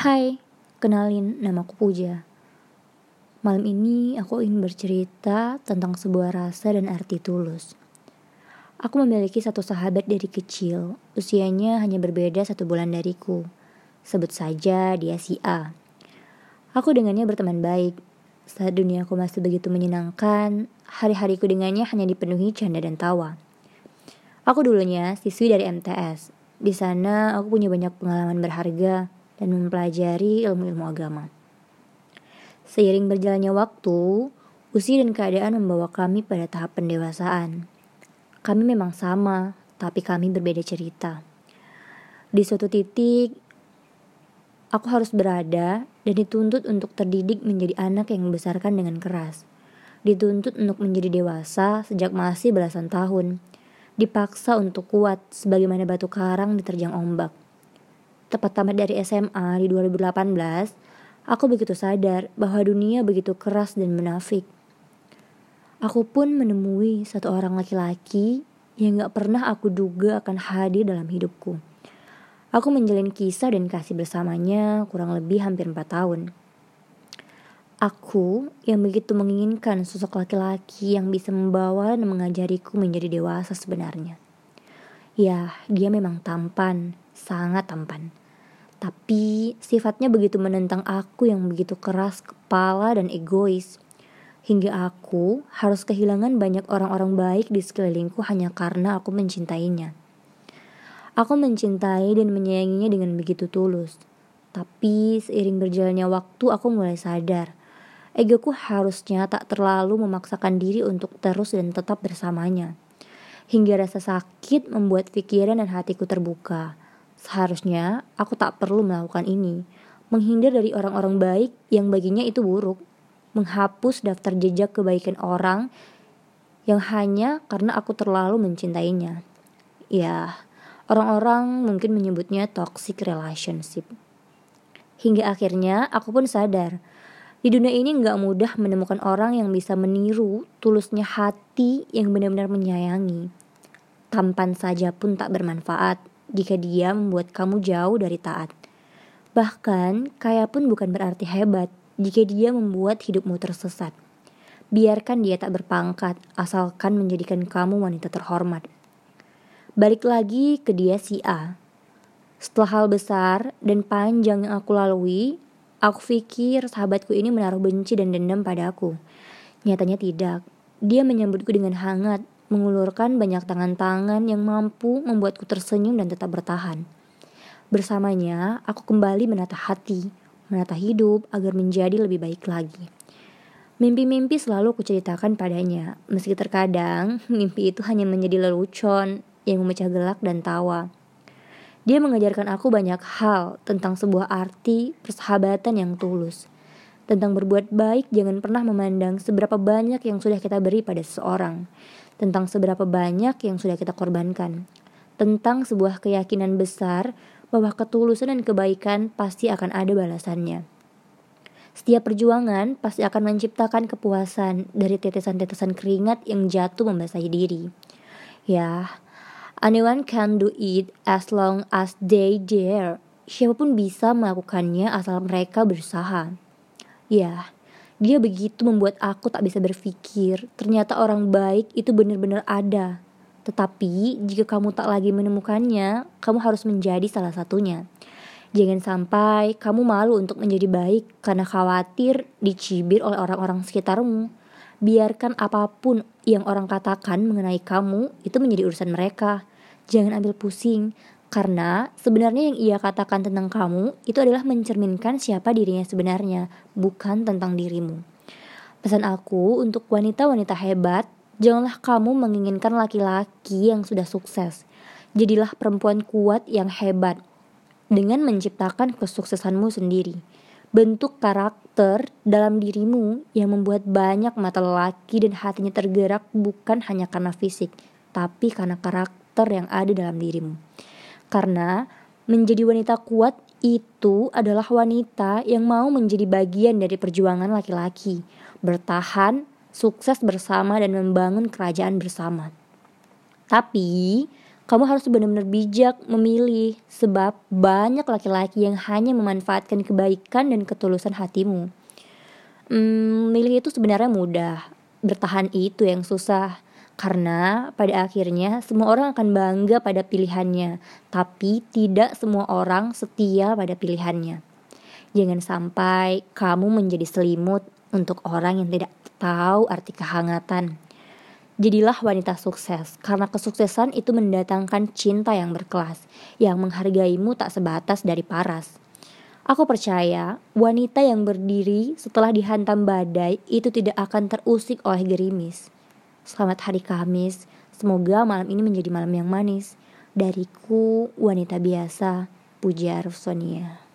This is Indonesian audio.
Hai, kenalin namaku Puja. Malam ini aku ingin bercerita tentang sebuah rasa dan arti tulus. Aku memiliki satu sahabat dari kecil, usianya hanya berbeda satu bulan dariku. Sebut saja dia si A. Aku dengannya berteman baik. Saat duniaku masih begitu menyenangkan, hari-hariku dengannya hanya dipenuhi canda dan tawa. Aku dulunya siswi dari MTS. Di sana aku punya banyak pengalaman berharga, dan mempelajari ilmu-ilmu agama. Seiring berjalannya waktu, usia dan keadaan membawa kami pada tahap pendewasaan. Kami memang sama, tapi kami berbeda cerita. Di suatu titik, aku harus berada dan dituntut untuk terdidik menjadi anak yang dibesarkan dengan keras. Dituntut untuk menjadi dewasa sejak masih belasan tahun. Dipaksa untuk kuat sebagaimana batu karang diterjang ombak tepat tamat dari SMA di 2018, aku begitu sadar bahwa dunia begitu keras dan menafik. Aku pun menemui satu orang laki-laki yang gak pernah aku duga akan hadir dalam hidupku. Aku menjalin kisah dan kasih bersamanya kurang lebih hampir 4 tahun. Aku yang begitu menginginkan sosok laki-laki yang bisa membawa dan mengajariku menjadi dewasa sebenarnya. Ya, dia memang tampan, sangat tampan. Tapi sifatnya begitu menentang aku yang begitu keras kepala dan egois. Hingga aku harus kehilangan banyak orang-orang baik di sekelilingku hanya karena aku mencintainya. Aku mencintai dan menyayanginya dengan begitu tulus. Tapi seiring berjalannya waktu aku mulai sadar. Egoku harusnya tak terlalu memaksakan diri untuk terus dan tetap bersamanya. Hingga rasa sakit membuat pikiran dan hatiku terbuka Seharusnya aku tak perlu melakukan ini, menghindar dari orang-orang baik yang baginya itu buruk, menghapus daftar jejak kebaikan orang yang hanya karena aku terlalu mencintainya. Ya, orang-orang mungkin menyebutnya toxic relationship. Hingga akhirnya aku pun sadar, di dunia ini nggak mudah menemukan orang yang bisa meniru tulusnya hati yang benar-benar menyayangi. Tampan saja pun tak bermanfaat jika dia membuat kamu jauh dari taat. Bahkan, kaya pun bukan berarti hebat jika dia membuat hidupmu tersesat. Biarkan dia tak berpangkat, asalkan menjadikan kamu wanita terhormat. Balik lagi ke dia si A. Setelah hal besar dan panjang yang aku lalui, aku pikir sahabatku ini menaruh benci dan dendam padaku. Nyatanya tidak. Dia menyambutku dengan hangat mengulurkan banyak tangan-tangan yang mampu membuatku tersenyum dan tetap bertahan. Bersamanya, aku kembali menata hati, menata hidup agar menjadi lebih baik lagi. Mimpi-mimpi selalu kuceritakan padanya, meski terkadang mimpi itu hanya menjadi lelucon yang memecah gelak dan tawa. Dia mengajarkan aku banyak hal tentang sebuah arti persahabatan yang tulus. Tentang berbuat baik jangan pernah memandang seberapa banyak yang sudah kita beri pada seseorang tentang seberapa banyak yang sudah kita korbankan, tentang sebuah keyakinan besar bahwa ketulusan dan kebaikan pasti akan ada balasannya. Setiap perjuangan pasti akan menciptakan kepuasan dari tetesan-tetesan keringat yang jatuh membasahi diri. Ya, anyone can do it as long as they dare. Siapa pun bisa melakukannya asal mereka berusaha. Ya, dia begitu membuat aku tak bisa berpikir. Ternyata orang baik itu benar-benar ada. Tetapi jika kamu tak lagi menemukannya, kamu harus menjadi salah satunya. Jangan sampai kamu malu untuk menjadi baik karena khawatir dicibir oleh orang-orang sekitarmu. Biarkan apa pun yang orang katakan mengenai kamu itu menjadi urusan mereka. Jangan ambil pusing, karena sebenarnya yang ia katakan tentang kamu itu adalah mencerminkan siapa dirinya sebenarnya, bukan tentang dirimu. Pesan aku untuk wanita-wanita hebat, janganlah kamu menginginkan laki-laki yang sudah sukses. Jadilah perempuan kuat yang hebat dengan menciptakan kesuksesanmu sendiri. Bentuk karakter dalam dirimu yang membuat banyak mata lelaki dan hatinya tergerak bukan hanya karena fisik, tapi karena karakter yang ada dalam dirimu. Karena menjadi wanita kuat itu adalah wanita yang mau menjadi bagian dari perjuangan laki-laki, bertahan, sukses bersama dan membangun kerajaan bersama. Tapi kamu harus benar-benar bijak memilih sebab banyak laki-laki yang hanya memanfaatkan kebaikan dan ketulusan hatimu. Hmm, milih itu sebenarnya mudah, bertahan itu yang susah. Karena pada akhirnya semua orang akan bangga pada pilihannya, tapi tidak semua orang setia pada pilihannya. Jangan sampai kamu menjadi selimut untuk orang yang tidak tahu arti kehangatan. Jadilah wanita sukses, karena kesuksesan itu mendatangkan cinta yang berkelas, yang menghargaimu tak sebatas dari paras. Aku percaya wanita yang berdiri setelah dihantam badai itu tidak akan terusik oleh gerimis. Selamat hari Kamis. Semoga malam ini menjadi malam yang manis. Dariku, wanita biasa, Puja Arif Sonia.